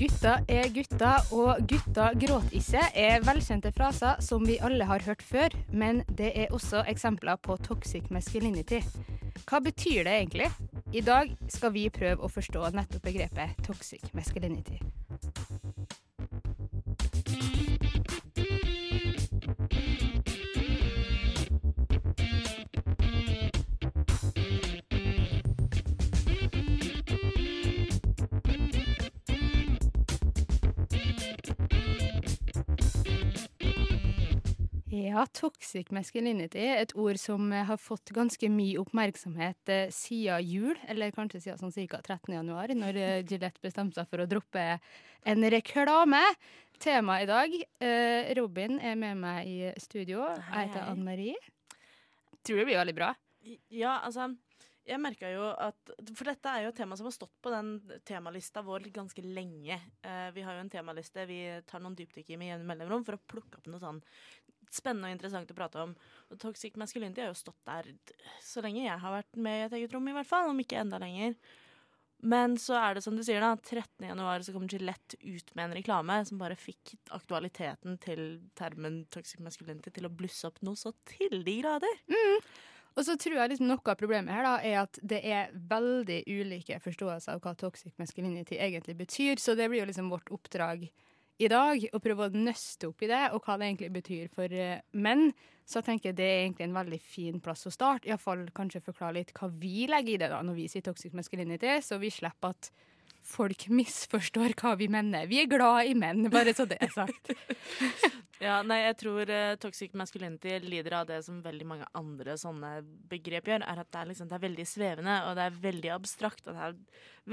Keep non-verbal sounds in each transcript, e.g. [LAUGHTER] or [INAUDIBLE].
Gutta er gutta, og gutta gråt ikke er velkjente fraser som vi alle har hørt før, men det er også eksempler på toxic masculinity. Hva betyr det egentlig? I dag skal vi prøve å forstå nettopp begrepet toxic masculinity. Ja, toxic masculinity er et ord som eh, har fått ganske mye oppmerksomhet eh, siden jul, eller kanskje siden sånn ca. 13. januar, når eh, Gillette bestemte seg for å droppe en reklame. Temaet i dag eh, Robin er med meg i studio. Jeg heter hei. Anne Marie. Tror det blir veldig bra. Ja, altså jeg merka jo at For dette er jo et tema som har stått på den temalista vår ganske lenge. Eh, vi har jo en temaliste vi tar noen dypdykk i med jevne mellomrom for å plukke opp noen sånn spennende og interessant å prate om. Og toxic masculinity har jo stått der så lenge jeg har vært med i et eget rom, i hvert fall. Om ikke enda lenger. Men så er det som du sier, da. 13. januar så kom Gillette ut med en reklame som bare fikk aktualiteten til termen toxic masculinity til å blusse opp noe så til de grader. Og så tror jeg liksom noe av problemet her da, er at det er veldig ulike forståelser av hva toxic masculinity egentlig betyr. Så det blir jo liksom vårt oppdrag i dag, og prøve å nøste opp i det, og hva det egentlig betyr for eh, menn. Så jeg tenker det er egentlig en veldig fin plass å starte. Iallfall kanskje forklare litt hva vi legger i det da, når vi sier toxic masculinity, så vi slipper at folk misforstår hva vi mener. Vi er glad i menn, bare så det er sagt. [LAUGHS] Ja, nei, jeg tror uh, toxic masculinity lider av det som veldig mange andre sånne begrep gjør, er at det er, liksom, det er veldig svevende, og det er veldig abstrakt, og det er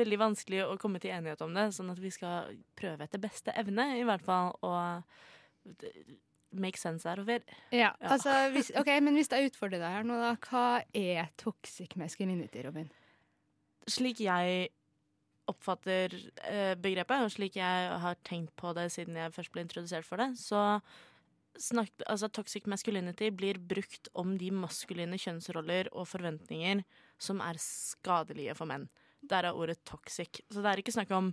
veldig vanskelig å komme til enighet om det, sånn at vi skal prøve etter beste evne, i hvert fall, og make sense out of it. Ja, Ja. altså, hvis, ok, Men hvis jeg utfordrer deg her nå, da. Hva er toxic masculinity, Robin? Slik jeg oppfatter eh, begrepet, og slik jeg har tenkt på det siden jeg først ble introdusert for det, så snak, altså, toxic masculinity blir brukt om de maskuline kjønnsroller og forventninger som er skadelige for menn. Der er ordet toxic. Så det er ikke snakk om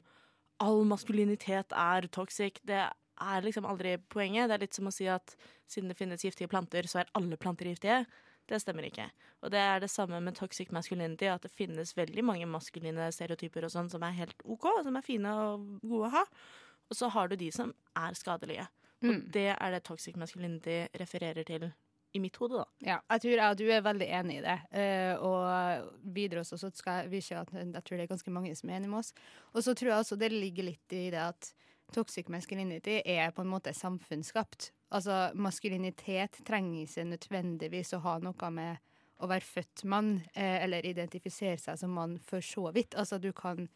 all maskulinitet er toxic. Det er liksom aldri poenget. Det er litt som å si at siden det finnes giftige planter, så er alle planter giftige. Det stemmer ikke. Og det er det samme med toxic masculinity, at det finnes veldig mange maskuline stereotyper og sånn som er helt OK, som er fine og gode å ha. Og så har du de som er skadelige. Og Mm. det er det toxic masculinity refererer til i mitt hode, da. Ja, jeg tror jeg og du er veldig enig i det. Uh, og videre også så skal vi se at jeg tror det er ganske mange som er enig med oss. Og så tror jeg også det ligger litt i det at toxic masculinity er på en måte samfunnsskapt. Altså maskulinitet trenger ikke nødvendigvis å ha noe med å være født mann, eh, eller identifisere seg som mann for så vidt. Altså du kan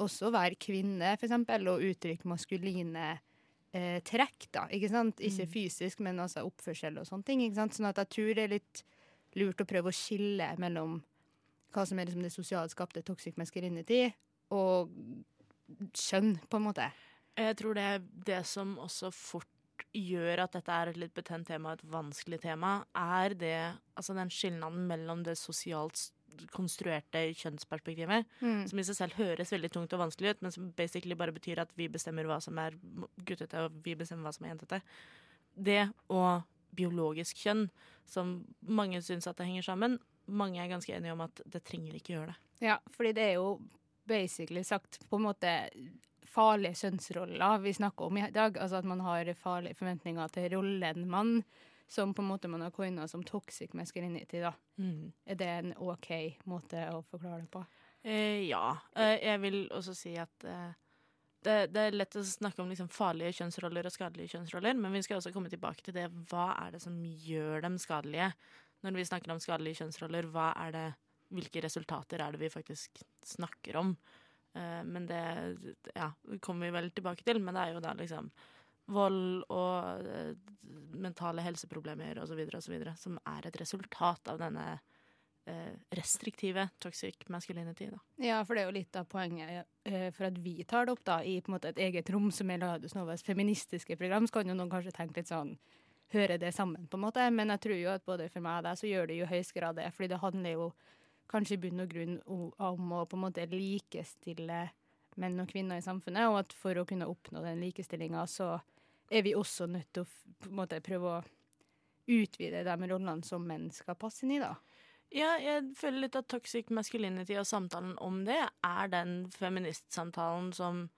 også være kvinne, for eksempel, og uttrykke maskuline eh, trekk, da. Ikke sant? Ikke fysisk, men altså oppførsel og sånne ting. Ikke sant? Sånn at jeg tror det er litt lurt å prøve å skille mellom hva som er liksom det sosialt skapte toxic masculinity, og kjønn, på en måte. Jeg tror det er det som også fort gjør at dette er et litt betent tema, et vanskelig tema, er det Altså den skilnaden mellom det sosialt konstruerte kjønnsperspektivet, som i seg selv høres veldig tungt og vanskelig ut, men som basically bare betyr at vi bestemmer hva som er guttete, og vi bestemmer hva som er jentete. Det og biologisk kjønn, som mange syns at det henger sammen, mange er ganske enige om at det trenger ikke gjøre det. Ja, fordi det er jo basically sagt på en måte farlige kjønnsroller vi snakker om i dag. Altså at man har farlige forventninger til rollen mann, som på en måte man har coina som toxic masculinity, da. Er det en OK måte å forklare det på? Eh, ja. Eh, jeg vil også si at eh, det, det er lett å snakke om liksom farlige kjønnsroller og skadelige kjønnsroller, men vi skal også komme tilbake til det. Hva er det som gjør dem skadelige? Når vi snakker om skadelige kjønnsroller, hva er det, hvilke resultater er det vi faktisk snakker om? Eh, men det ja, kommer vi vel tilbake til. Men det er jo da liksom vold og eh, mentale helseproblemer osv., osv., som er et resultat av denne eh, restriktive toxic masculinity. Da. Ja, for det er jo litt av poenget for at vi tar det opp da i på en måte et eget rom som er Radios Novas feministiske program. Så kan jo noen kanskje tenke litt sånn Høre det sammen, på en måte. Men jeg tror jo at både for meg og deg så gjør det jo i høyeste grad det. Fordi det handler jo kanskje i bunn og grunn om å på en måte likestille menn og kvinner i samfunnet. Og at for å kunne oppnå den likestillinga, så er vi også nødt til å på en måte prøve å utvide de rollene som menn skal passe inn i, da. Ja, jeg føler litt at toxic masculinity og samtalen om det er den feministsamtalen som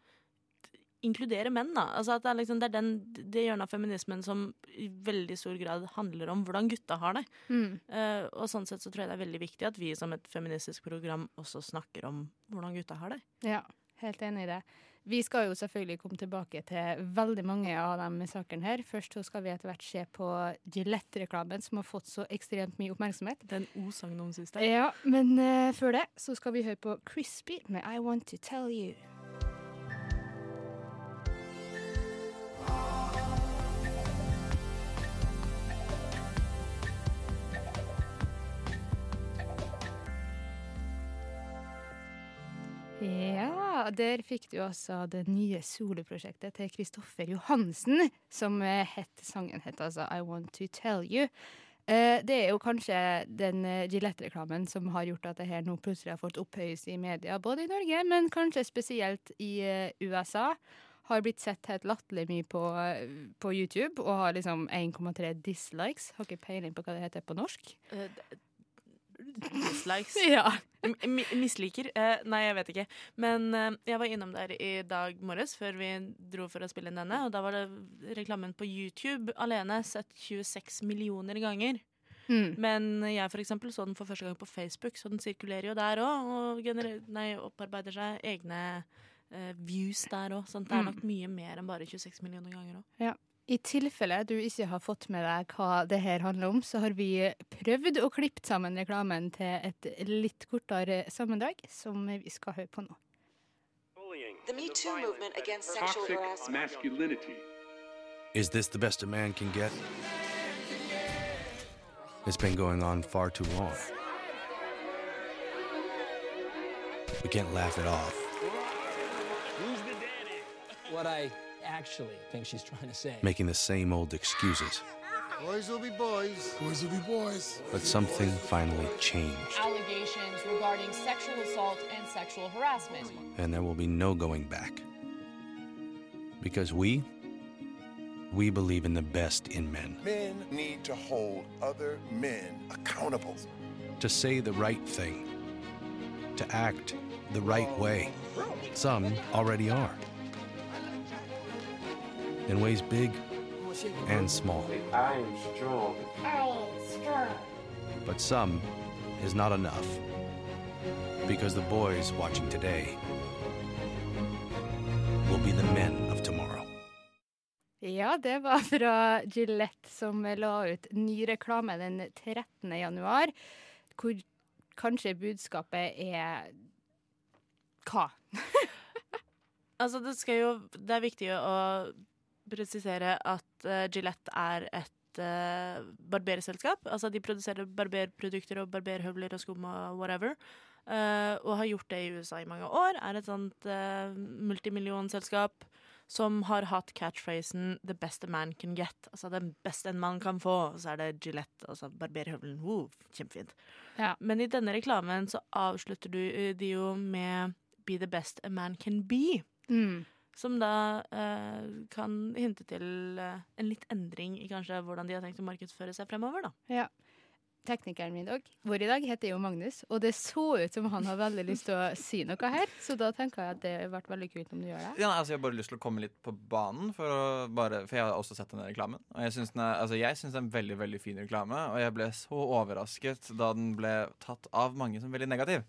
inkluderer menn, da. Altså at det er liksom det, er den, det hjørnet av feminismen som i veldig stor grad handler om hvordan gutta har det. Eh, og sånn sett så tror jeg det er veldig viktig at vi som et feministisk program også snakker om hvordan gutta har det. Ja, helt enig i det. Vi skal jo selvfølgelig komme tilbake til veldig mange av de sakene her. Først så skal vi etter hvert se på Gillette-reklamen som har fått så ekstremt mye oppmerksomhet. Den o-sangen om sist der. Ja, men uh, før det så skal vi høre på Crispy med I Want To Tell You. Der fikk du altså det nye soloprosjektet til Kristoffer Johansen, som eh, het sangen het altså I Want To Tell You. Eh, det er jo kanskje den eh, Gillette-reklamen som har gjort at det her nå plutselig har fått opphøyelse i media, både i Norge, men kanskje spesielt i USA. Har blitt sett helt latterlig mye på, på YouTube og har liksom 1,3 dislikes. Har ikke peiling på hva det heter på norsk. Dislikes. [LAUGHS] Ja. M- Misliker? Eh, nei, jeg vet ikke. Men eh, jeg var innom der i dag morges før vi dro for å spille inn denne, og da var det reklamen på YouTube alene sett 26 millioner ganger. Mm. Men jeg for eksempel så den for første gang på Facebook, så den sirkulerer jo der òg, og nei, opparbeider seg egne eh, views der òg. Så det er Mm. nok mye mer enn bare 26 millioner ganger òg. I tilfelle du ikke har fått med deg hva det her handler om, så har vi prøvd å klippe sammen reklamen til et litt kortere sammendrag, som vi skal høre på nå. The Me Too movement against sexual harassment. masculinity. Is this the best a man can get? It's been going on far too long. We can't laugh it off. What I actually think she's trying to say. making the same old excuses. Boys will be boys. Boys will be boys. But something finally changed, allegations regarding sexual assault and sexual harassment. and there will be no going back. Because we, we believe in the best in men. Men need to hold other men accountable. To say the right thing, to act the right way. Some already are. In ways big and small. I am strong. But some is not enough. Because the boys watching today will be the men of tomorrow. Ja, det var fra Gillette som la ut ny reklame den 13. januar, hvor kanskje budskapet er hva? [LAUGHS] Altså, det skal jo Det er viktig å presisere at eh, Gillette er et uh, barberselskap. Altså, de produserer barberprodukter og barberhøvler og skum og whatever. eh, og har gjort det i USA i mange år. Er et sånt multimillionselskap som har hatt catchphrasen 'the best a man can get'. Altså det beste en mann kan få. Og så er det Gillette, altså barberhøvelen. Wow, kjempefint. Ja. Men i denne reklamen så avslutter du eh, de jo med 'be the best a man can be'. Mm. Som da eh, kan hinte til eh, en litt endring i kanskje hvordan de har tenkt å markedsføre seg fremover. da. Ja. Teknikeren min dag, vår i dag heter jo Magnus, og det så ut som han har veldig lyst til å si noe her, så da tenker jeg at det har vært veldig kult om du gjør det. Ja, altså jeg har bare lyst til å komme litt på banen, for, å bare, for jeg har også sett denne reklamen. Og jeg syns den, er- altså jeg det er en veldig veldig fin reklame, og jeg ble så overrasket da den ble tatt av mange som veldig negativ.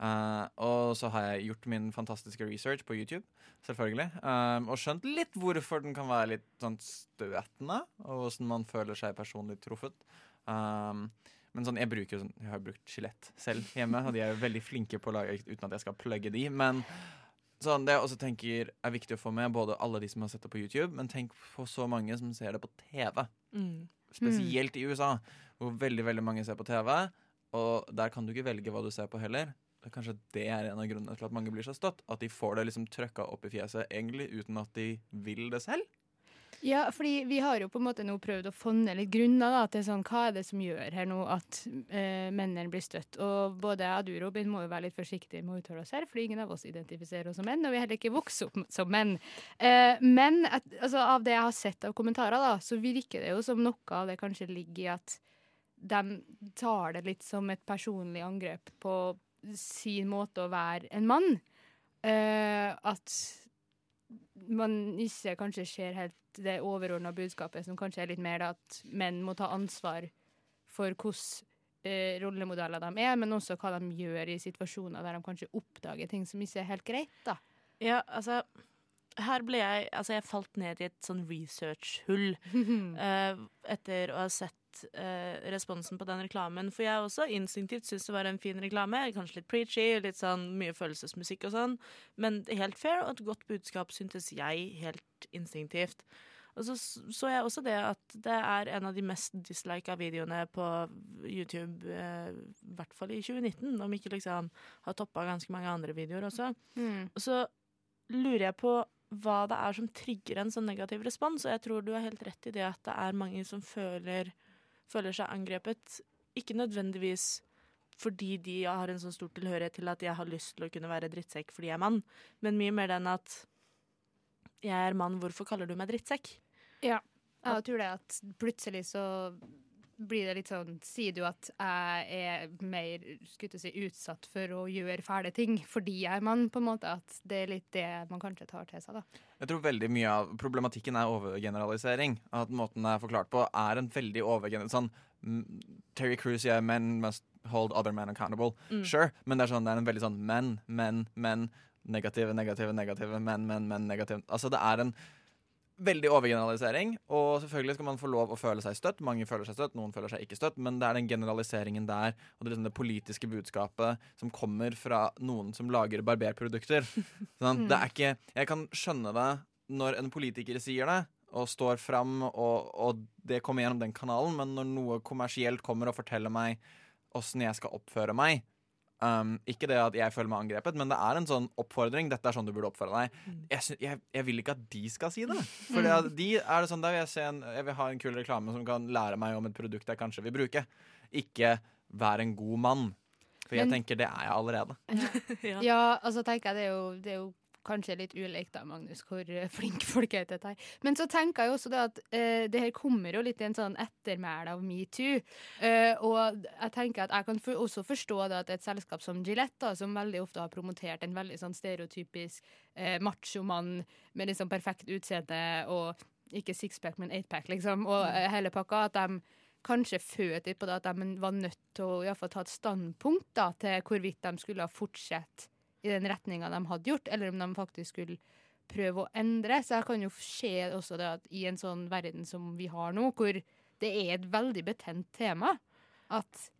Eh, og så har jeg gjort min fantastiske research på YouTube, selvfølgelig. Um, og skjønt litt hvorfor den kan være litt sånn støtende, og hvordan man føler seg personlig truffet. Um, men sånn, jeg bruker sånn, jeg har brukt skjelett selv hjemme, og de er veldig flinke på å lage uten at jeg skal plugge de. Men sånn, det jeg også tenker er viktig å få med både alle de som har sett det på YouTube, men tenk på så mange som ser det på TV. Mm. Spesielt i USA, hvor veldig veldig mange ser på TV. Og der kan du ikke velge hva du ser på heller. Kanskje det er en av grunnene til at mange blir så støtt. At de får det liksom trøkka opp i fjeset egentlig uten at de vil det selv. Ja, fordi vi har jo på en måte nå prøvd å fonde litt grunner da, til sånn, hva er det som gjør her nå at eh, mennene blir støtt. Og både jeg og du, Robin, må jo være litt forsiktige med å uttale oss her, fordi ingen av oss identifiserer oss som menn, og vi er heller ikke vokst opp som menn. Eh, men at, altså, av det jeg har sett av kommentarer, da, så virker det jo som noe av det kanskje ligger i at de tar det litt som et personlig angrep på sin måte å være en mann. Uh, at man ikke kanskje ser helt det overordna budskapet, som kanskje er litt mer at menn må ta ansvar for hvordan uh, rollemodeller de er, men også hva de gjør i situasjoner der de kanskje oppdager ting som ikke er helt greit. da. Ja, altså her ble jeg Altså, jeg falt ned i et sånn research-hull uh, [LAUGHS] etter å ha sett eh, responsen på den reklamen. For jeg også instinktivt syns det var en fin reklame. Kanskje litt preachy, litt sånn mye følelsesmusikk og sånn. Men helt fair, og et godt budskap syntes jeg helt instinktivt. Og så så jeg også det at det er en av de mest dislika videoene på YouTube, eh, i hvert fall i 2019, om ikke liksom har toppa ganske mange andre videoer også. Mm. Og så lurer jeg på hva det er som trigger en sånn negativ respons, og jeg tror du har helt rett i det at det er mange som føler, føler seg angrepet. Ikke nødvendigvis fordi de har en sånn stor tilhørighet til at jeg har lyst til å kunne være drittsekk fordi jeg er mann, men mye mer den at jeg er mann, hvorfor kaller du meg drittsekk? Ja. Jeg tror det at plutselig så blir det litt sånn Sier du at jeg er mer skulle si, utsatt for å gjøre fæle ting fordi jeg er mann, på en måte? At det er litt det man kanskje tar til seg, da. Jeg tror veldig mye av problematikken er overgeneralisering. At måten det er forklart på, er en veldig overgeneralisering. Sånn mm, Terry Cruise sier 'men must hold other men accountable'. Mm. Sure, men det er, sånn, det er en veldig sånn men, men, men. Negative, negative, negative, men, men, men, negative. Altså det er en veldig overgeneralisering, og selvfølgelig skal man få lov å føle seg støtt. Mange føler seg støtt, noen føler seg ikke støtt, men det er den generaliseringen der, og det, liksom det politiske budskapet som kommer fra noen som lager barberprodukter. [LAUGHS] Sånn, det er ikke Jeg kan skjønne det når en politiker sier det, og står fram, og, og det kommer gjennom den kanalen, men når noe kommersielt kommer og forteller meg åssen jeg skal oppføre meg Um, ikke det at jeg føler meg angrepet, men det er en sånn oppfordring. Dette er sånn du burde oppføre deg. Jeg, sy- jeg, jeg vil ikke at de skal si det. For de er det sånn, der vil jeg, se en, jeg vil ha en kul reklame som kan lære meg om et produkt jeg kanskje vil bruke. Ikke være en god mann. For jeg Men- tenker det er jeg allerede. [LAUGHS] Ja, altså tenker jeg det er jo, det er jo kanskje litt ulikt da, Magnus, hvor eh, flinke folk er til dette her. Men så tenker jeg også det at uh, det her kommer jo litt i en sånn ettermæle av metoo. Uh, og jeg tenker at jeg kan for, også forstå det at et selskap som Gillette, da, som veldig ofte har promotert en veldig sånn stereotypisk uh, machomann med liksom perfekt utseende og ikke sixpack, men eightpack, liksom, og uh, hele pakka, at de kanskje følte litt på det at de var nødt til å i fall ta et standpunkt da, til hvorvidt de skulle fortsette i den retninga de hadde gjort, eller om de faktisk skulle prøve å endre. Så jeg kan jo se også det at i en sånn verden som vi har nå, hvor det er et veldig betent tema, at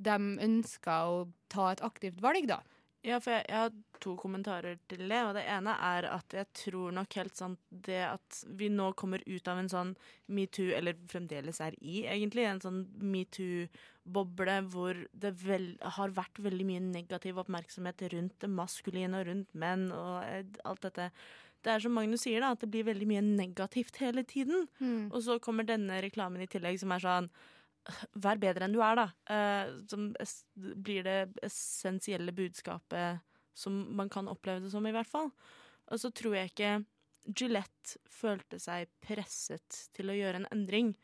de ønsker å ta et aktivt valg, da. Ja, for jeg, jeg har to kommentarer til det. Og det ene er at jeg tror nok helt sant det at vi nå kommer ut av en sånn metoo, eller fremdeles er i, egentlig, en sånn metoo-boble hvor det vel, har vært veldig mye negativ oppmerksomhet rundt det maskuline og rundt menn og eh, alt dette. Det er som Magnus sier, da, at det blir veldig mye negativt hele tiden. Mm. Og så kommer denne reklamen i tillegg som er sånn Vær bedre enn du er, da. Eh, som blir det essensielle budskapet som man kan oppleve det som, i hvert fall. Og så tror jeg ikke Gillette følte seg presset til å gjøre en endring.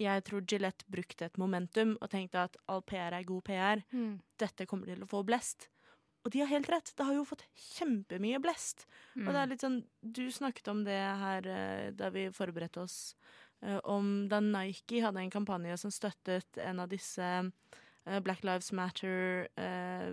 Jeg tror Gillette brukte et momentum og tenkte at all PR er god PR. Mm. Dette kommer til å få blest. Og de har helt rett. Det har jo fått kjempemye blest. Og det er litt sånn Du snakket om det her eh, da vi forberedte oss om da Nike hadde en kampanje som støttet en av disse eh, Black Lives Matter eh,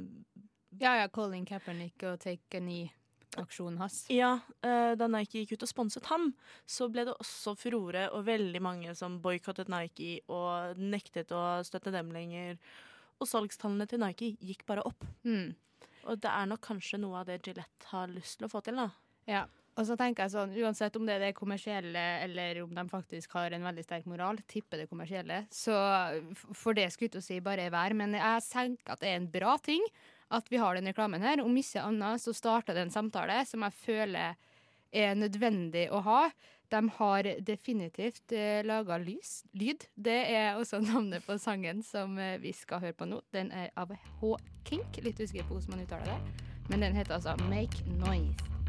Ja, ja, Colin Kaepernick og Take a Knee-aksjonen hans. Ja, eh, da Nike gikk ut og sponset ham, så ble det også furore og veldig mange som boikottet Nike og nektet å støtte dem lenger. Og salgstallene til Nike gikk bare opp. Mm. Og det er nok kanskje noe av det Gillette har lyst til å få til, da. Ja. Og så tenker jeg sånn, Uansett om det er det kommersielle eller om de faktisk har en veldig sterk moral, tipper det kommersielle, så for det skulle jeg ikke si bare er vær. Men jeg tenker at det er en bra ting at vi har den reklamen her. Om ikke annet så starter det en samtale som jeg føler er nødvendig å ha. De har definitivt eh, laga lyd. Det er også [LAUGHS] navnet på sangen som eh, vi skal høre på nå. Den er av H-Kink. Litt usikker på hvordan man uttaler det. Men den heter altså Make Noise.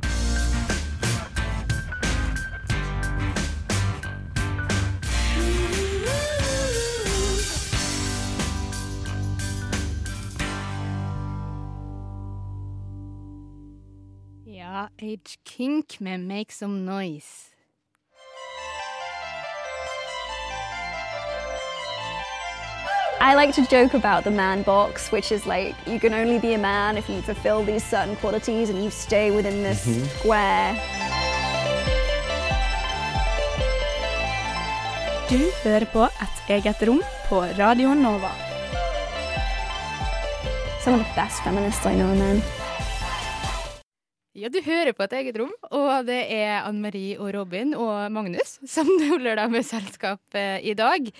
Ja, Age Kink med Make Some Noise. I like to joke about the man box, which is like you can only be a man if you fulfill these certain qualities and you stay within this Mhm. square. Du hører på Et eget rom på Radio Nova. Some of the best feminists I know are men. Ja, du hører på et eget rom, og det er Anne Marie og Robin og Magnus som holder deg med selskap i dag.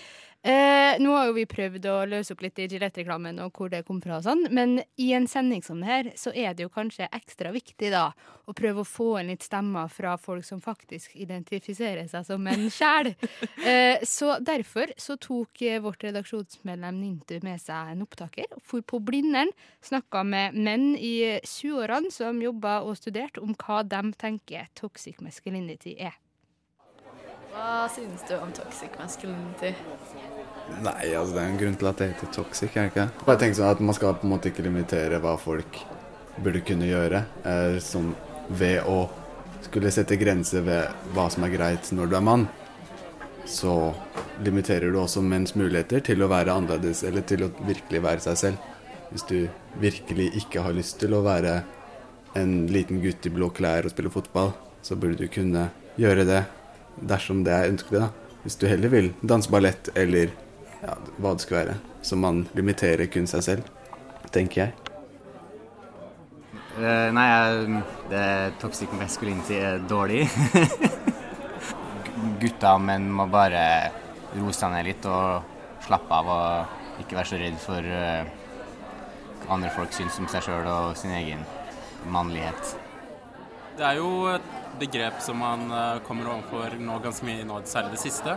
Eh, nå har jo vi prøvd å løse opp litt i Gillette-reklamen og hvor det kom fra og sånn, men i en sending som det her, så er det jo kanskje ekstra viktig da å prøve å få inn litt stemmer fra folk som faktisk identifiserer seg som menn sjæl. [LAUGHS] Eh, så derfor så tok eh, vårt redaksjonsmedlem Nintu med seg en opptaker, og for på Blindern, snakka med menn i 20-årene som jobba og studerte om hva de tenker toxic masculinity er. Hva synes du om toxic masculinity? Nei, altså det er en grunn til at det heter toxic, er det ikke? Bare tenk sånn at Man skal på en måte ikke limitere hva folk burde kunne gjøre, eh, som ved å skulle sette grenser ved hva som er greit når du er mann. Så limiterer du også menns muligheter til å være annerledes, eller til å virkelig være seg selv. Hvis du virkelig ikke har lyst til å være en liten gutt i blå klær og spille fotball, så burde du kunne gjøre det dersom det er ønskelig, da. Hvis du heller vil danse ballett eller ja, hva det skulle være. Så man limiterer kun seg selv, tenker jeg. Uh, nei, det toxic masculinity er dårlig. [LAUGHS] Gutta og menn må bare roe seg ned litt og slappe av og ikke være så redd for uh, andre folk syns om seg sjøl og sin egen mannlighet. Det er jo et begrep som man eh, kommer overfor nå ganske mye nå, særlig det siste.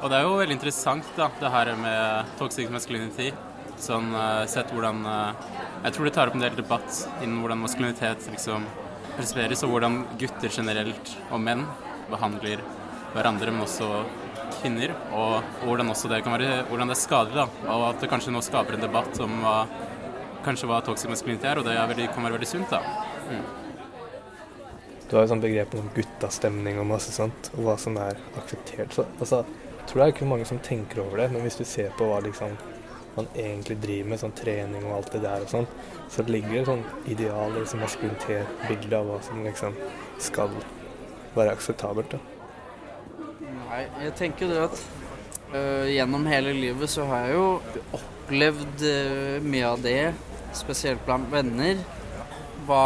Og det er jo veldig interessant, da, det her med toxic masculinity. Sånn eh, sett hvordan eh, Jeg tror det tar opp en del debatt innen hvordan maskulinitet liksom presenteres, og hvordan gutter generelt, og menn, behandler hverandre, men også kvinner. Og, hvordan også det kan være hvordan det er skadelig, da. Og at det kanskje nå skaper en debatt om hva, kanskje hva toxic masculinity er, og det er veldig, kan være veldig sunt, da. Mm. Du har jo sånn begrep om guttastemning og masse sånt, og hva som er akseptert. Så, altså, tror det er ikke mange som tenker over det, men hvis du ser på hva liksom man egentlig driver med, sånn trening og alt det der og sånn, så ligger det et sånn ideal, liksom maskulinitet, av hva som liksom skal være akseptabelt. da. Nei, jeg tenker det at øh, gjennom hele livet så har jeg jo opplevd øh, mye av det, spesielt blant venner. Hva,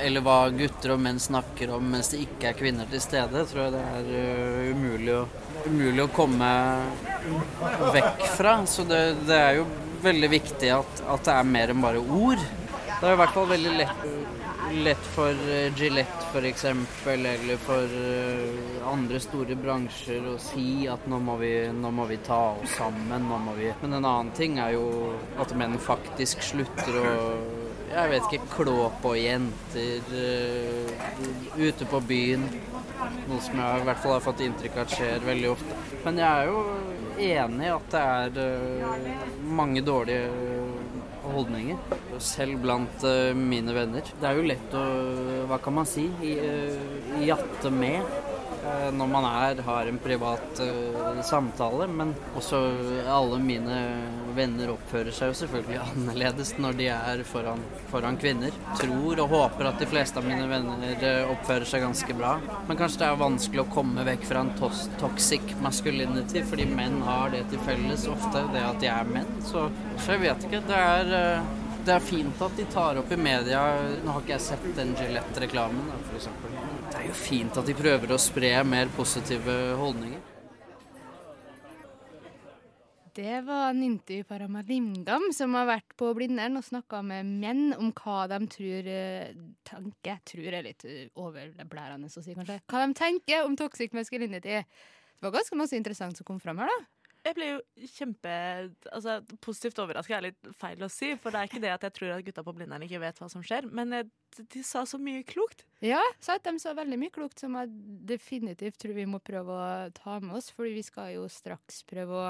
eller hva gutter og menn snakker om mens det ikke er kvinner til stede, tror jeg det er uh, umulig, å, umulig å komme vekk fra. Så det, det er jo veldig viktig at, at det er mer enn bare ord. Det er i hvert fall veldig lett, lett for eh, Gillette f.eks. eller for eh, andre store bransjer å si at nå må, vi, nå må vi ta oss sammen. Nå må vi. Men en annen ting er jo at menn faktisk slutter å jeg vet ikke, klå på jenter eh, ute på byen. Noe som jeg i hvert fall har fått inntrykk av at skjer veldig ofte. Men jeg er jo enig i at det er eh, mange dårlige holdninger. Selv blant eh, mine venner. Det er jo lett å, hva kan man si, eh, jatte med eh, når man er, har en privat eh, samtale. Men også alle mine venner oppfører seg jo selvfølgelig [LAUGHS] annerledes når de er foran, foran kvinner. Tror og håper at de fleste av mine venner eh, oppfører seg ganske bra. Men kanskje det er vanskelig å komme vekk fra en tos toxic masculinity, fordi menn har det til felles ofte, det at de er menn. Så, så jeg vet ikke. Det er, eh, det er fint at de tar opp i media Nå har ikke jeg sett den Gillette-reklamen, f.eks. Det er jo fint at de prøver å spre mer positive holdninger. Det var Ninti Paramalingam som har vært på Blindern og snakka med menn om hva de tror eh, Tror er litt eh, overblærende å si, kanskje. Hva de tenker om toxic masculinity. Det var ganske masse interessant som kom fram her, da. Jeg ble jo kjempe altså, Positivt overraska er litt feil å si, for det er ikke det at jeg tror at gutta på Blindern ikke vet hva som skjer, men jeg, de sa så mye klokt. Ja, sant? de sa veldig mye klokt som jeg definitivt tror vi må prøve å ta med oss, for vi skal jo straks prøve å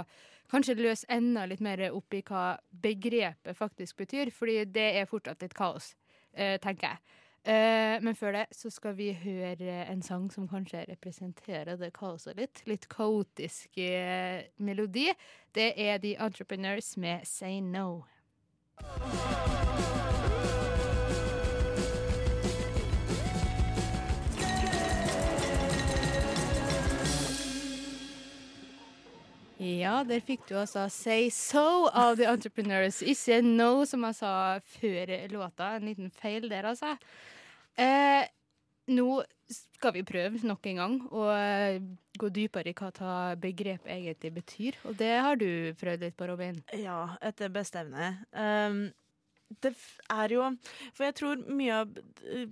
kanskje løse enda litt mer opp i hva begrepet faktisk betyr, fordi det er fortsatt litt kaos, eh, tenker jeg. Eh, men før det så skal vi høre en sang som kanskje representerer det kaoset litt. Litt kaotisk eh, melodi. Det er The Entrepreneurs med Say No. Ja, der fikk du altså Say So av The Entrepreneurs. Ikke No, som jeg sa før låta. En liten feil der, altså. Eh, nå skal vi prøve nok en gang å eh, gå dypere i hva ta begrepet egentlig betyr. Og det har du prøvd litt på, Robin. Ja, etter beste evne. Um, det er jo For jeg tror mye av eh,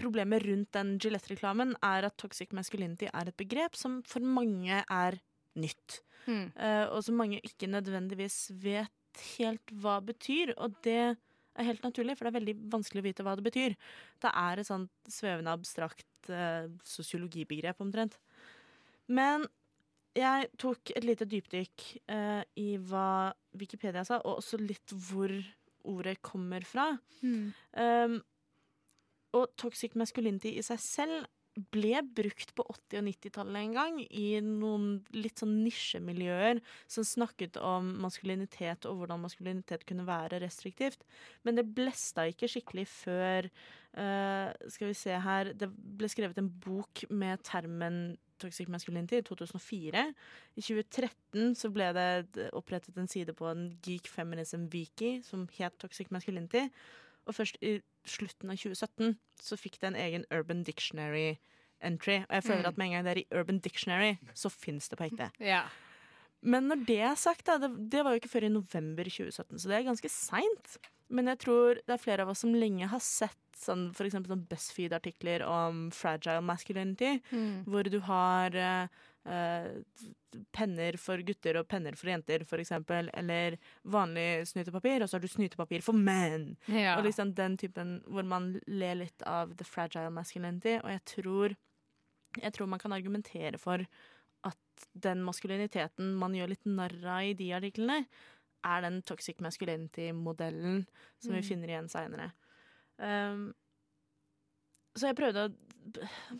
problemet rundt den Gillette-reklamen er at toxic masculinity er et begrep som for mange er nytt. Mm. Uh, og som mange ikke nødvendigvis vet helt hva betyr. Og det er helt naturlig, for det er veldig vanskelig å vite hva det betyr. Det er et sånt svevende, abstrakt uh, sosiologibegrep, omtrent. Men jeg tok et lite dypdykk uh, i hva Wikipedia sa, og også litt hvor ordet kommer fra. Mm. Um, og toxic masculinity i seg selv ble brukt på 80- og 90-tallet en gang i noen litt sånn nisjemiljøer som snakket om maskulinitet og hvordan maskulinitet kunne være restriktivt. Men det blesta ikke skikkelig før uh, Skal vi se her Det ble skrevet en bok med termen Toxic Masculinity i 2004. I 2013 så ble det opprettet en side på en geek feminism wiki som het Toxic Masculinity. Og først i slutten av 2017 så fikk det en egen Urban Dictionary entry. Og jeg føler Mm. at med en gang det er i Urban Dictionary, så fins det på ekte. [LAUGHS] Ja. Men når det er sagt, da, det, det var jo ikke før i november 2017, så det er ganske seint. Men jeg tror det er flere av oss som lenge har sett sånn, for eksempel sånn BuzzFeed-artikler om fragile masculinity, Mm. hvor du har eh, penner for gutter og penner for jenter, eksempel, eller vanlig snytepapir, og så har du snytepapir for menn. Ja. Og liksom den typen hvor man ler litt av the fragile masculinity, og jeg tror, jeg tror man kan argumentere for at den maskuliniteten man gjør litt narr av i de artiklene, er den toxic masculinity-modellen som vi Mm. finner igjen seinere. Um, så jeg prøvde å,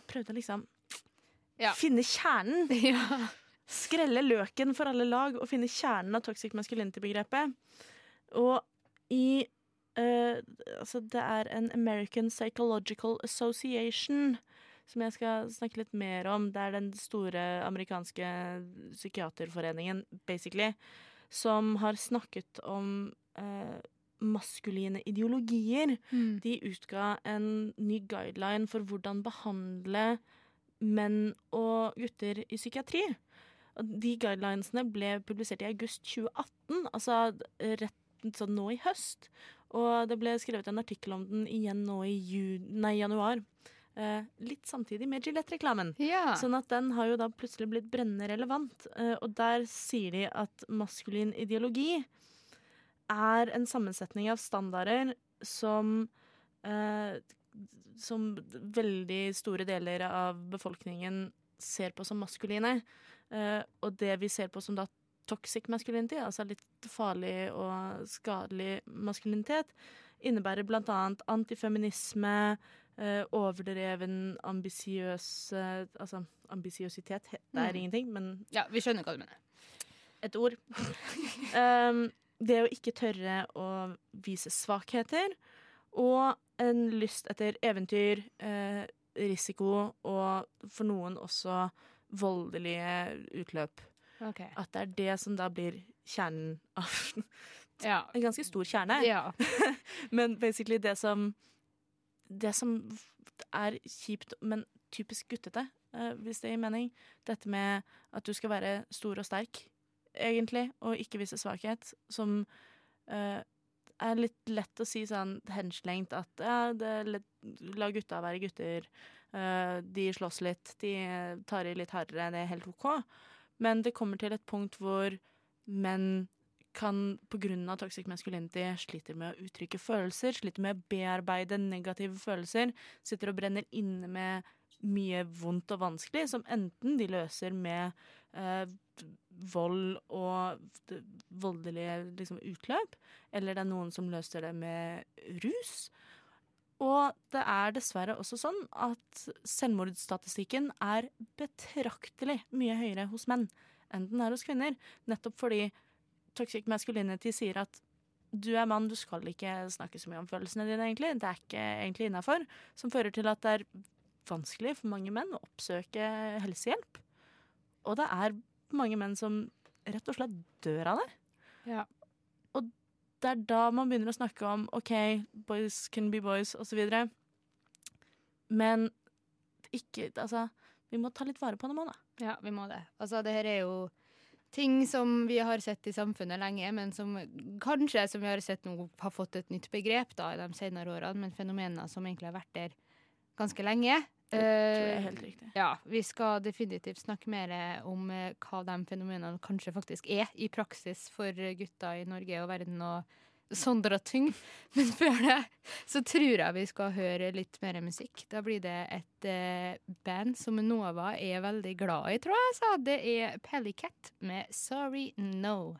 prøvde å liksom finne kjernen. [LAUGHS] Skrelle løken for alle lag og finne kjernen av toxic masculinity-begrepet. Og i uh, Altså, det er en American Psychological Association som jeg skal snakke litt mer om. Det er den store amerikanske psykiaterforeningen, basically, som har snakket om uh, maskuline ideologier. Mm. De utga en ny guideline for hvordan behandle menn og gutter i psykiatri. De guidelinesene ble publisert i august 2018, altså rett sånn nå i høst. Og det ble skrevet en artikkel om den igjen nå i nei, januar. Eh, litt samtidig med Gillette-reklamen. Ja. Sånn at den har jo da plutselig blitt brennende relevant. Eh, og der sier de at maskulin ideologi er en sammensetning av standarder som eh, som veldig store deler av befolkningen ser på som maskuline. Uh, og det vi ser på som da toxic masculinity, altså litt farlig og skadelig maskulinitet, innebærer annet antifeminisme, uh, overdreven ambisiøs uh, Altså ambisiøsitet, det er Mm. ingenting, men Ja, vi skjønner hva du mener. et ord. [LAUGHS] um, det å ikke tørre å vise svakheter, og en lyst etter eventyr, eh, risiko og for noen også voldelige utløp. Okay. At det er det som da blir kjernen av [LAUGHS] Ja. En ganske stor kjerne. Ja. [LAUGHS] men basically det som Det som er kjipt, men typisk guttete, eh, hvis det gir mening, dette med at du skal være stor og sterk, egentlig, og ikke vise svakhet, som eh, er litt lett å si sånn henslengt at ja, lett, la gutta være gutter. Uh, de slåss litt, de tar i litt hardere, det er helt OK. Men det kommer til et punkt hvor menn kan pga. toxic masculinity sliter med å uttrykke følelser, sliter med å bearbeide negative følelser, sitter og brenner inne med mye vondt og vanskelig, som enten de løser med eh, vold og voldelige liksom, utløp, eller det er noen som løser det med rus. Og det er dessverre også sånn at selvmordsstatistikken er betraktelig mye høyere hos menn enn den er hos kvinner. Nettopp fordi toxic masculinity sier at du er mann, du skal ikke snakke så mye om følelsene dine, egentlig. Det er ikke egentlig innafor. Som fører til at det er vanskelig for mange menn å oppsøke helsehjelp. Og det er mange menn som rett og slett dør av det. Ja. Og det er da man begynner å snakke om OK, boys can be boys, osv. Men ikke Altså, vi må ta litt vare på dem òg, da. Ja, vi må det. Altså, det her er jo ting som vi har sett i samfunnet lenge, men som kanskje, som vi har sett nå, har fått et nytt begrep da, i de senere årene, men fenomener som egentlig har vært der ganske lenge. Det tror jeg Eh, er helt riktig. Ja, vi skal definitivt snakke mer om eh, hva de fenomenene kanskje faktisk er i praksis for gutter i Norge og verden og sånne Tyng. [LAUGHS] Men før det så tror jeg vi skal høre litt mer musikk. Da blir det et eh, band som Nova er veldig glad i, tror jeg. Så det er Pellycat med 'Sorry No'.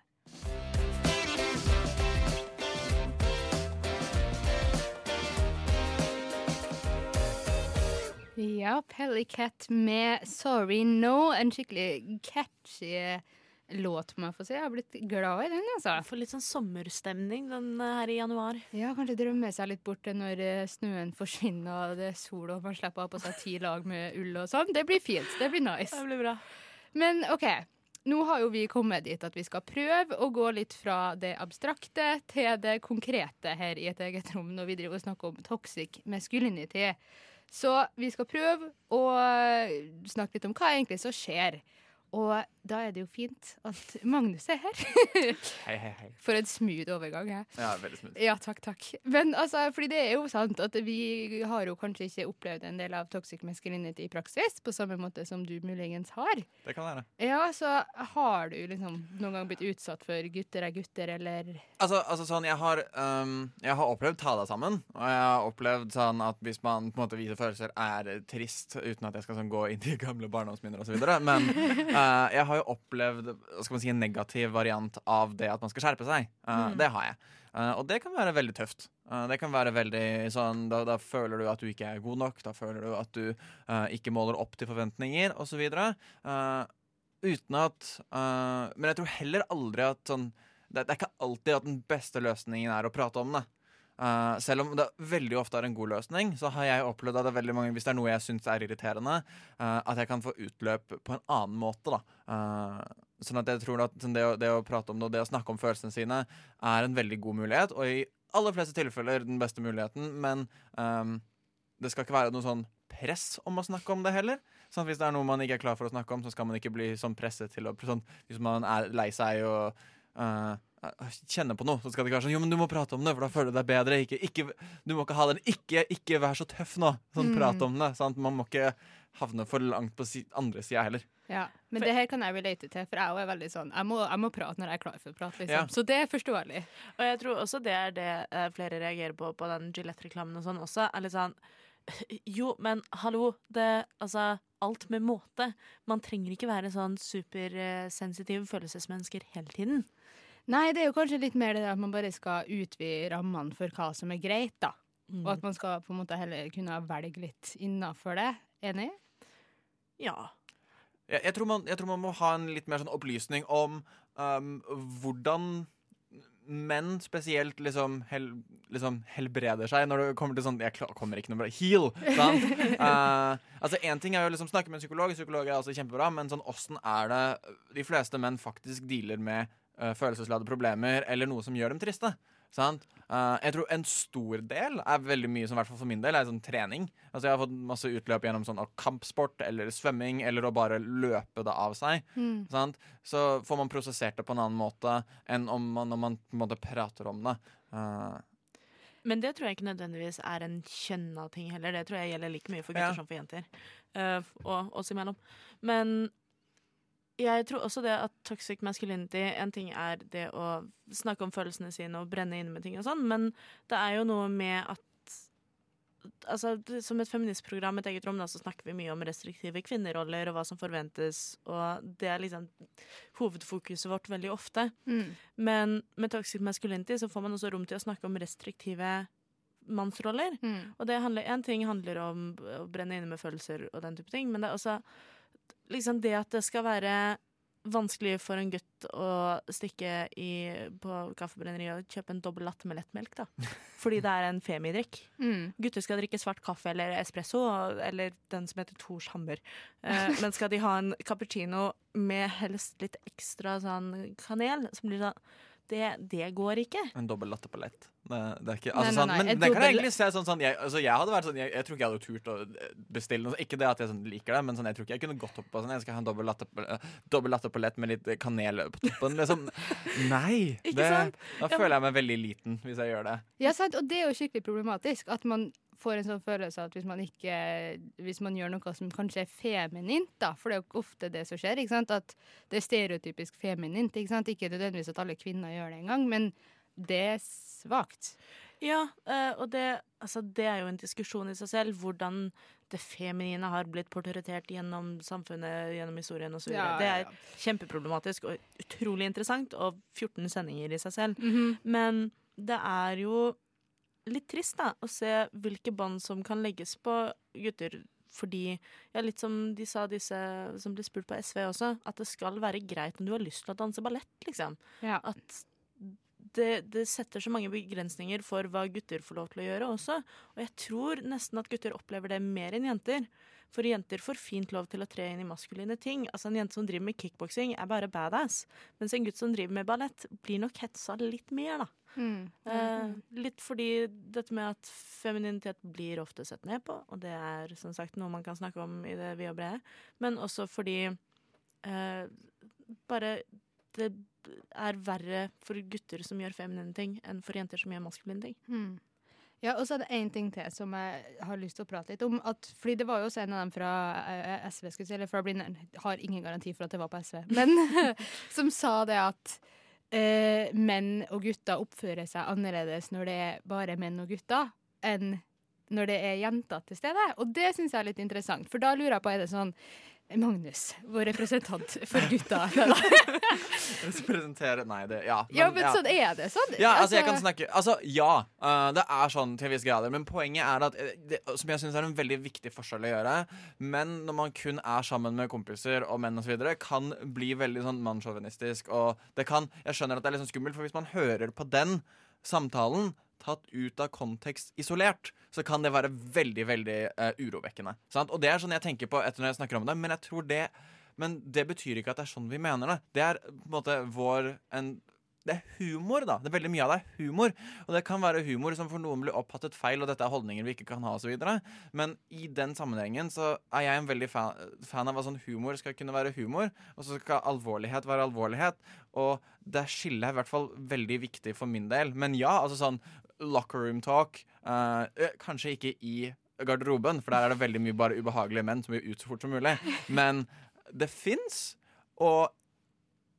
Ja, Pellicat med 'Sorry No'. En skikkelig catchy låt, må jeg få si. Jeg har blitt glad i den, altså. Får litt sånn sommerstemning den eh, her i januar. Ja, kanskje drømme seg litt bort når eh, snøen forsvinner og det er sol og man slipper å ha på seg ti lag med ull og sånn. Det blir fint. Det blir nice. Det blir bra. Men OK. Nå har jo vi kommet dit at vi skal prøve å gå litt fra det abstrakte til det konkrete her i et eget rom når vi driver og snakker om toxic masculinity. Så vi skal prøve å snakke litt om hva egentlig som skjer. Og da er det jo fint at Magnus er her. Hei, hei, hei. For en smooth overgang. Her. Ja, veldig smooth. Ja, takk, takk. Men altså, fordi det er jo sant at vi har jo kanskje ikke opplevd en del av toxic masculinity i praksis, på samme måte som du muligens har. Det kan være. Ja, så har du liksom noen gang blitt utsatt for gutter er gutter, eller Altså, altså sånn, jeg har, um, jeg har opplevd ta deg sammen. Og jeg har opplevd sånn at hvis man på en måte viser følelser, er trist, uten at jeg skal sånn, gå inn i gamle barndomsminner osv. Men uh, [LAUGHS] jeg har jo opplevd skal man si, en negativ variant av det at man skal skjerpe seg. Uh, Mm. Det har jeg. Uh, og det kan være veldig tøft. Uh, det kan være veldig sånn da, da føler du at du ikke er god nok. Da føler du at du ikke måler opp til forventninger, osv. Uh, uten at Men jeg tror heller aldri at sånn det, det er ikke alltid at den beste løsningen er å prate om det. Uh, selv om det veldig ofte er en god løsning, så har jeg opplevd at det er veldig mange, hvis det er noe jeg syns er irriterende, uh, at jeg kan få utløp på en annen måte. da. Uh, sånn at jeg tror at det, å, det å prate om det og det å snakke om følelsene sine er en veldig god mulighet, og i aller fleste tilfeller den beste muligheten, men um, det skal ikke være noe sånn press om å snakke om det heller. Sånn at Hvis det er noe man ikke er klar for å snakke om, så skal man ikke bli sånn presset til å sånn, Hvis man er lei seg og kjenner på noe, så skal det ikke være sånn Jo, men du må prate om det, for da føler du deg bedre. Ikke, ikke, du må ikke ha den Ikke, ikke vær så tøff nå. Sånn Mm. prat om det. Sant? Man må ikke havne for langt på si, andre sida heller. Ja, men det her kan jeg relate til, for jeg er veldig sånn Jeg må, jeg må prate når jeg er klar for å prate, liksom. Ja. Så det er forståelig. Og jeg tror også det er det eh, flere reagerer på på den Gillette-reklamen og sånn også. Er litt sånn [LAUGHS] Jo, men hallo, det Altså, alt med måte. Man trenger ikke være sånn supersensitive følelsesmennesker hele tiden. Nei, det er jo kanskje litt mer det at man bare skal utvide rammene for hva som er greit, da. Mm. Og at man skal på en måte heller kunne velge litt innafor det. Enig? Ja. Jeg, jeg, tror man, jeg tror man må ha en litt mer sånn opplysning om um, hvordan menn spesielt liksom, hel, liksom helbreder seg når det kommer til sånn Jeg klar- kommer ikke noe bra Heal! Sant? uh, [LAUGHS] altså Én ting er jo liksom snakke med en psykolog, psykolog er altså kjempebra, men sånn åssen er det de fleste menn faktisk dealer med følelsesladde problemer eller noe som gjør dem triste. Sant? Eh, jeg tror en stor del er veldig mye som i hvert fall for min del er sånn trening. Altså Jeg har fått masse utløp gjennom sånn kampsport eller svømming eller å bare løpe det av seg. Mm. Sant? Så får man prosessert det på en annen måte enn om man, når man på en måte prater om det. Uh, Men det tror jeg ikke nødvendigvis er en kjønna ting heller. Det tror jeg gjelder like mye for gutter Ja. som for jenter. Uh, og oss imellom. Men jeg tror også det at toxic masculinity En ting er det å snakke om følelsene sine og brenne inne med ting og sånn, men det er jo noe med at Altså, Som et feministprogram, et eget rom, da, så snakker vi mye om restriktive kvinneroller og hva som forventes, og det er liksom hovedfokuset vårt veldig ofte. Mm. Men med toxic masculinity så får man også rom til å snakke om restriktive mannsroller. Mm. Og det handler, en ting handler om å brenne inne med følelser og den type ting, men det er også liksom det at det skal være vanskelig for en gutt å stikke i, på kaffebrenneriet og kjøpe en dobbel latte med lettmelk, da. [LAUGHS] Fordi det er en femidrikk. Mm. Gutter skal drikke svart kaffe eller espresso, eller den som heter Tors Hammer. Eh, [LAUGHS] men skal de ha en cappuccino med helst litt ekstra sånn kanel, så blir det sånn det, det går ikke. En dobbel latte på lett. Det, det ikke, altså, nei, sånn, nei, Men det kan jeg egentlig se sånn, sånn jeg, altså, jeg hadde vært sånn jeg, jeg tror ikke jeg hadde turt å eh, bestille noe. Ikke det at jeg sånn, liker det, men sånn, jeg tror ikke jeg kunne gått opp på sånn Jeg skal ha en dobbel latte, på- eh, dobbel latte på lett med litt kanel på toppen. Liksom. [LAUGHS] Nei! Det, da føler jeg meg veldig liten hvis jeg gjør det. Ja, sant, og det er jo skikkelig problematisk at man får en sånn følelse at hvis man ikke Hvis man gjør noe som kanskje er feminint, da, for det er jo ofte det som skjer, ikke sant, at det er stereotypisk feminint, ikke sant, ikke nødvendigvis at alle kvinner gjør det engang, men det er svakt. Ja, eh, og det, altså, det er jo en diskusjon i seg selv. Hvordan det feminine har blitt portrettert gjennom samfunnet, gjennom historien osv. Ja, Det ja, er kjempeproblematisk og utrolig interessant, og 14 sendinger i seg selv. Mhm. Men det er jo litt trist da, å se hvilke bånd som kan legges på gutter. Fordi, ja, litt som de sa, disse som ble spurt på SV også, at det skal være greit om du har lyst til å danse ballett, liksom. Ja. At det, det setter så mange begrensninger for hva gutter får lov til å gjøre også. Og jeg tror nesten at gutter opplever det mer enn jenter. For jenter får fint lov til å tre inn i maskuline ting. Altså En jente som driver med kickboksing, er bare badass. Mens en gutt som driver med ballett, blir nok hetsa litt mer, da. Mm. Eh, litt fordi dette med at femininitet blir ofte sett ned på, og det er som sagt noe man kan snakke om i det vide og brede, men også fordi eh, bare det er verre for gutter som gjør feminine ting, enn for jenter som gjør maskuline ting. Mm. Ja, og så er det én ting til som jeg har lyst til å prate litt om. At, fordi det var jo også en av dem fra eh, SV, skulle si, eller fra Blindern, har ingen garanti for at det var på SV, men [LAUGHS] som sa det at eh, menn og gutter oppfører seg annerledes når det er bare menn og gutter, enn når det er jenter til stede. Og det syns jeg er litt interessant, for da lurer jeg på, er det sånn Magnus, vår representant for gutta. [LAUGHS] Presentere Nei, det Ja. ja, men sånn er det sånn. Ja, altså jeg kan snakke Altså, ja. Uh, det er sånn til en viss grader. Men poenget er at eh, det, Som jeg syns er en veldig viktig forskjell å gjøre. Men når man kun er sammen med kompiser og menn osv., kan bli veldig sånn mannssjåvinistisk. Og det kan Jeg skjønner at det er litt sånn skummelt, for hvis man hører på den samtalen tatt ut av kontekst isolert, så kan det være veldig, veldig uh, urovekkende. Sant? Og det er sånn jeg tenker på etter når jeg snakker om det, men jeg tror det Men det betyr ikke at det er sånn vi mener det. Det er på en måte vår en, det er humor, da. Det er veldig mye av det er humor. Og det kan være humor som for noen blir oppfattet feil, og dette er holdninger vi ikke kan ha, osv. Men i den sammenhengen så er jeg en veldig fan, fan av hva sånn humor skal kunne være humor, og så skal alvorlighet være alvorlighet. Og det skillet er i hvert fall veldig viktig for min del. Men ja, altså sånn locker room talk eh, eh, Kanskje ikke i garderoben, for der er det veldig mye bare ubehagelige menn som vil ut så fort som mulig. Men det fins, og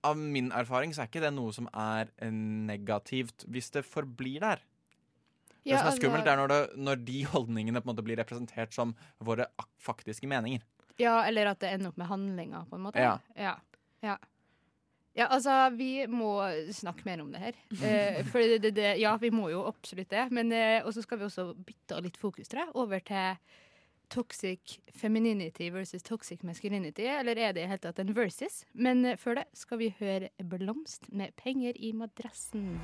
av min erfaring så er ikke det noe som er negativt hvis det forblir der. Det Ja, som er altså- skummelt, er når, det, når de holdningene på en måte blir representert som våre faktiske meninger. Ja, eller at det ender opp med handlinger, på en måte. Ja. Ja, ja. Ja, altså, vi må snakke mer om det her. [LAUGHS] Eh, for det, det, det, ja, vi må jo absolutt det. Men eh, og så skal vi også bytte litt fokus, tror jeg, over til toxic femininity versus toxic masculinity. Eller er det i hele tatt en versus? Men eh, før det skal vi høre Blomst med penger i madrassen.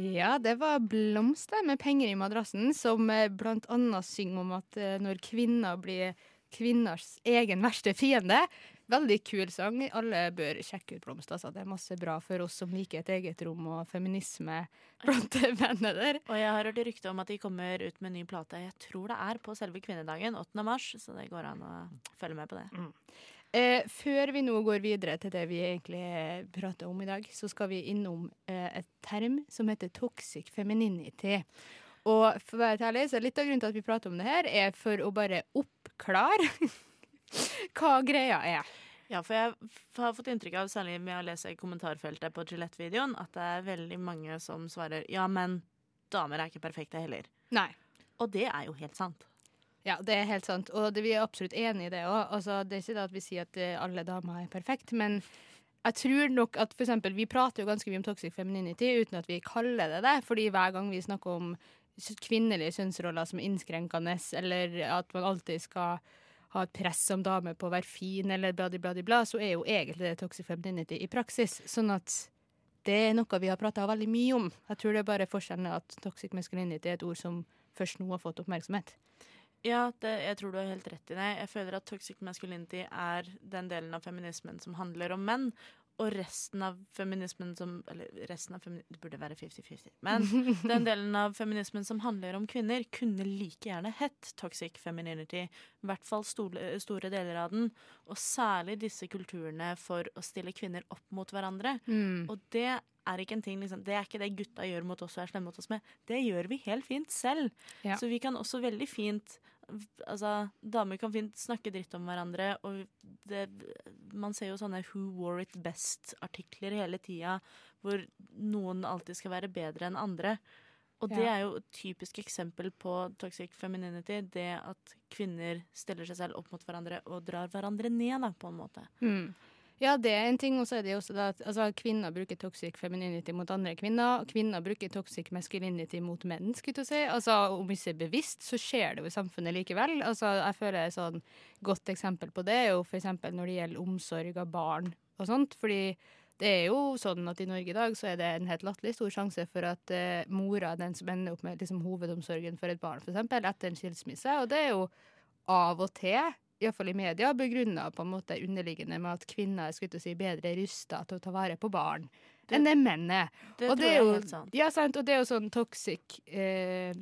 Ja, det var Blomster med penger i madrassen, som eh, blant annet synger om at eh, når kvinner blir kvinners egen verste fiende. Veldig kul sang. Alle bør sjekke ut Blomster. Altså. Det er masse bra for oss som liker et eget rom og feminisme blant [LAUGHS] vennene der. Og jeg har hørt rykte om at de kommer ut med en ny plate. Jeg tror det er på selve kvinnedagen, 8. mars, så det går an å følge med på det. Eh, før vi nå går videre til det vi egentlig prater om i dag, så skal vi innom eh, et term som heter toxic femininity. Og for å være ærlig, så litt av grunnen til at vi prater om det her, er for å bare oppklare [LAUGHS] hva greia er. Ja, for jeg har fått inntrykk av, særlig med å lese i kommentarfeltet på Gillette-videoen, at det er veldig mange som svarer ja, men damer er ikke perfekte heller. Nei. Og det er jo helt sant. Ja, det er helt sant. Og det, vi er absolutt enig i det òg. Altså, det er ikke det at vi sier at eh, alle damer er perfekte, men jeg tror nok at for eksempel, Vi prater jo ganske mye om toxic femininity uten at vi kaller det det. fordi hver gang vi snakker om kvinnelige kjønnsroller som er innskrenkende, eller at man alltid skal ha et press som dame på å være fin, eller bla, bla, bla, så er jo egentlig det toxic femininity i praksis. Sånn at det er noe vi har prata veldig mye om. Jeg tror det er bare forskjellen at toxic masculinity er et ord som først nå har fått oppmerksomhet. Ja, det, jeg tror du har helt rett i det. Jeg føler at toxic masculinity er den delen av feminismen som handler om menn. Og resten av feminismen som Eller resten av feminismen Det burde være 50-50. Men [LAUGHS] den delen av feminismen som handler om kvinner, kunne like gjerne hett toxic femininity. I hvert fall store, store deler av den. Og særlig disse kulturene for å stille kvinner opp mot hverandre. Mm. Og det er ikke en ting liksom, Det er ikke det gutta gjør mot oss og er slemme mot oss med. Det gjør vi helt fint selv. Ja. Så vi kan også veldig fint Altså, damer kan fint snakke dritt om hverandre, og det, man ser jo sånne Who wore it best-artikler hele tida, hvor noen alltid skal være bedre enn andre. Og det er jo et typisk eksempel på toxic femininity. Det at kvinner stiller seg selv opp mot hverandre og drar hverandre ned, da, på en måte. Mm. Ja, det er en ting. Og så er det også at altså, kvinner bruker toxic femininity mot andre kvinner. Kvinner bruker toxic masculinity mot menn, skulle jeg si. Altså, om ikke bevisst, så skjer det jo i samfunnet likevel. Altså, jeg føler et sånn godt eksempel på det er jo eksempel når det gjelder omsorg av barn og sånt. Fordi det er jo sånn at i Norge i dag så er det en helt latterlig stor sjanse for at eh, mora er den som ender opp med liksom, hovedomsorgen for et barn, eksempel, etter en skilsmisse. Og det er jo av og til, iallfall i media, begrunna på en måte underliggende med at kvinner er si, bedre rusta til å ta vare på barn enn det menn er. det og det er jo, sant. Ja, sant. Og det er jo sånn toxic eh,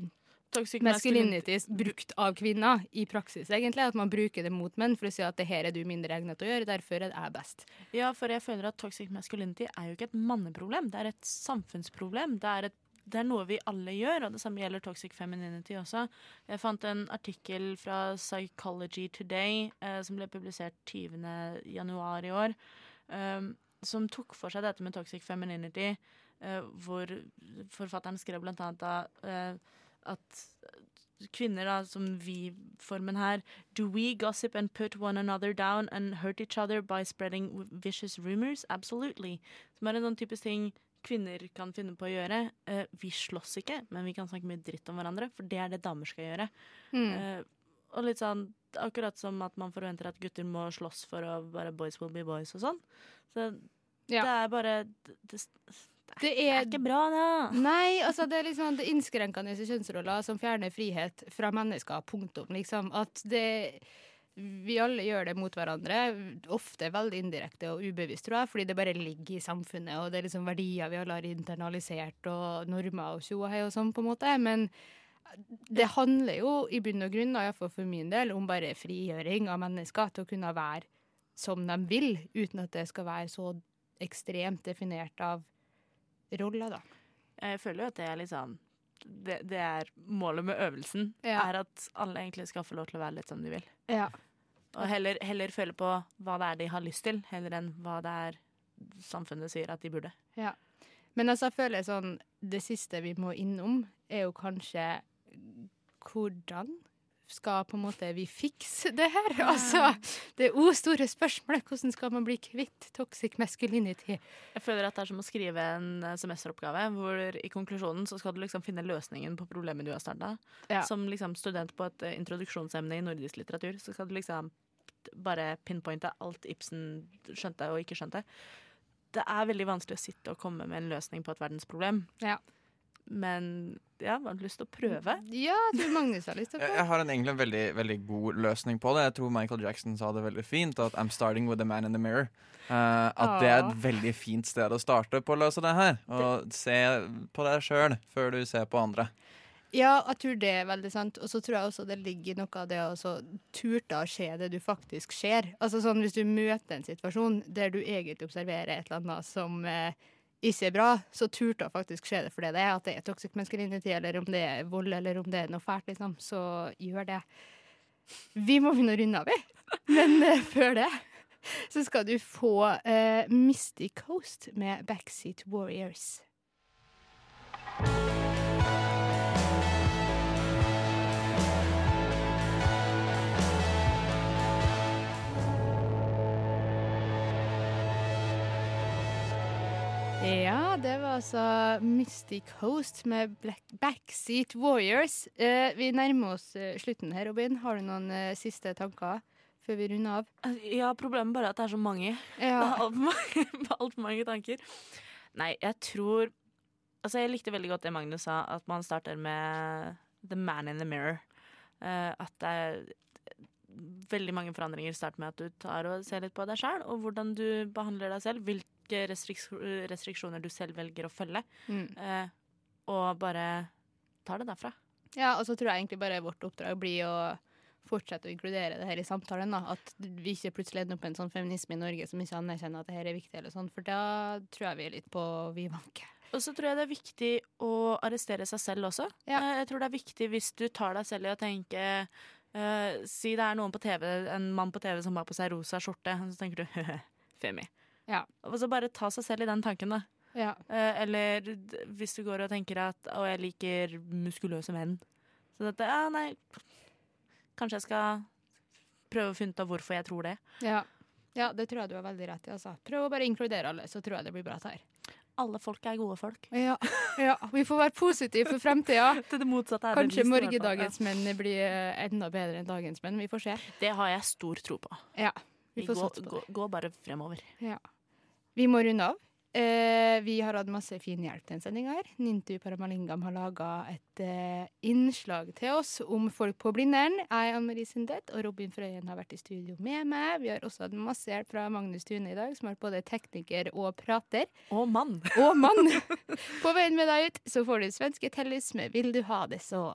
Toxic masculinity brukt av kvinner i praksis, egentlig. At man bruker det mot menn for å si at det her er du mindre egnet til å gjøre, derfor er jeg best. Ja, for jeg føler at toxic masculinity er jo ikke et manneproblem, det er et samfunnsproblem. Det er, et, det er noe vi alle gjør, og det samme gjelder toxic femininity også. Jeg fant en artikkel fra Psychology Today eh, som ble publisert 20. januar i år, eh, som tok for seg dette med toxic femininity, eh, hvor forfatteren skrev blant annet da, eh, at kvinner da, som vi-formen her Do we gossip and put one another down and hurt each other by spreading vicious rumors? Absolutely. Som er en sånn typisk ting kvinner kan finne på å gjøre. Uh, vi slåss ikke, men vi kan snakke mye dritt om hverandre, for det er det damer skal gjøre. Mm. Uh, og litt sånn akkurat som at man forventer at gutter må slåss for å bare boys will be boys og sånn. Så det er bare det, det, Det er, ikke bra, da. Nei, altså det er liksom det innskrenkende kjønnsroller som fjerner frihet fra mennesker. Punktum. Liksom. At det Vi alle gjør det mot hverandre. Ofte veldig indirekte og ubevisst, tror jeg, fordi det bare ligger i samfunnet, og det er liksom verdier vi alle har internalisert, og normer og tjo og hei og sånn, på en måte. Men det handler jo i bunn og grunn, iallfall for min del, om bare frigjøring av mennesker til å kunne være som de vil, uten at det skal være så ekstremt definert av roller, da. Jeg føler jo at det er litt sånn det, det er målet med øvelsen. Ja. Er at alle egentlig skal få lov til å være litt som de vil. Ja. Og heller, heller føle på hva det er de har lyst til, heller enn hva det er samfunnet sier at de burde. Ja. Men altså, jeg føler sånn Det siste vi må innom, er jo kanskje hvordan skal på en måte vi fikse det her? Altså, det o store spørsmålet. Hvordan skal man bli kvitt toxic masculinity? Jeg føler at det er som å skrive en semesteroppgave, hvor i konklusjonen så skal du liksom finne løsningen på problemet du har starta. Ja. Som liksom student på et introduksjonsemne i nordisk litteratur, så skal du liksom bare pinpointe alt Ibsen skjønte og ikke skjønte. Det er veldig vanskelig å sitte og komme med en løsning på et verdensproblem. Ja. men ja, har du lyst til å prøve? Ja, jeg tror Magnus har lyst til å [LAUGHS] Jeg, jeg har en, egentlig en veldig, veldig god løsning på det. Jeg tror Michael Jackson sa det veldig fint. At I'm starting with the man in the mirror. Uh, at det er et veldig fint sted å starte på å løse det her. Og se på deg sjøl før du ser på andre. Ja, jeg tror det er veldig sant. Og så tror jeg også det ligger noe av det å turte å se det du faktisk ser. Altså sånn Hvis du møter en situasjon der du egentlig observerer et eller annet som eh, ikke er bra, så turte å faktisk se det for det det er. At det er toxic masculinity, eller om det er vold, eller om det er noe fælt, liksom. Så gjør det. Vi må begynne å runde av, vi. Men eh, [LAUGHS] før det så skal du få eh, Misty Coast med Backseat Warriors. Det var altså Mystic Host med Black Backseat Warriors. Eh, vi nærmer oss eh, slutten her, Robin. Har du noen eh, siste tanker før vi runder av? Ja, problemet bare er at det er så mange. Ja. [LAUGHS] Altfor mange, alt mange tanker. Nei, jeg tror Altså, jeg likte veldig godt det Magnus sa, at man starter med the man in the mirror. Eh, at det er veldig mange forandringer starter med at du tar og ser litt på deg sjøl, og hvordan du behandler deg selv. Hvilke restriks restriksjoner du selv velger å følge. Mm. Eh, og bare tar det derfra. Ja, og så tror jeg egentlig bare vårt oppdrag blir å fortsette å inkludere det her i samtalen. da. At vi ikke plutselig ender opp med en sånn feminisme i Norge som ikke anerkjenner at det her er viktig, eller sånn, for da tror jeg vi er litt på vidvanke. Og så tror jeg det er viktig å arrestere seg selv også. Ja. Jeg tror det er viktig hvis du tar deg selv i å tenke uh, Si det er noen på TV, en mann på TV som har på seg rosa skjorte, så tenker du [LAUGHS] Femi. Ja. Og så bare ta seg selv i den tanken, da. Ja. Eh, eller hvis du går og tenker at å, jeg liker muskuløse menn. Så dette, ja, nei Kanskje jeg skal prøve å finne ut av hvorfor jeg tror det. Ja. ja, det tror jeg du har veldig rett i. altså. Prøv å bare inkludere alle, så tror jeg det blir bra her. Alle folk er gode folk. Ja, ja. vi får være positive for fremtida. [LAUGHS] Det Kanskje morgendagens menn blir eh, enda bedre enn dagens menn. Vi får se. Det har jeg stor tro på. Ja, vi får gå, satse på gå, gå bare fremover. Ja. Vi må runde av. Eh, vi har hatt masse fin hjelp til en sending her. Nintu Paramalingam har laga et eh, innslag til oss om folk på Blindern. Jeg er Anne Marie Sundet, og Robin Frøyen har vært i studio med meg. Vi har også hatt masse hjelp fra Magnus Tune i dag, som har vært både tekniker og prater. Og mann. Og mann. [LAUGHS] på veien med deg ut så får du svenske Tellus med 'Vil du ha det så'.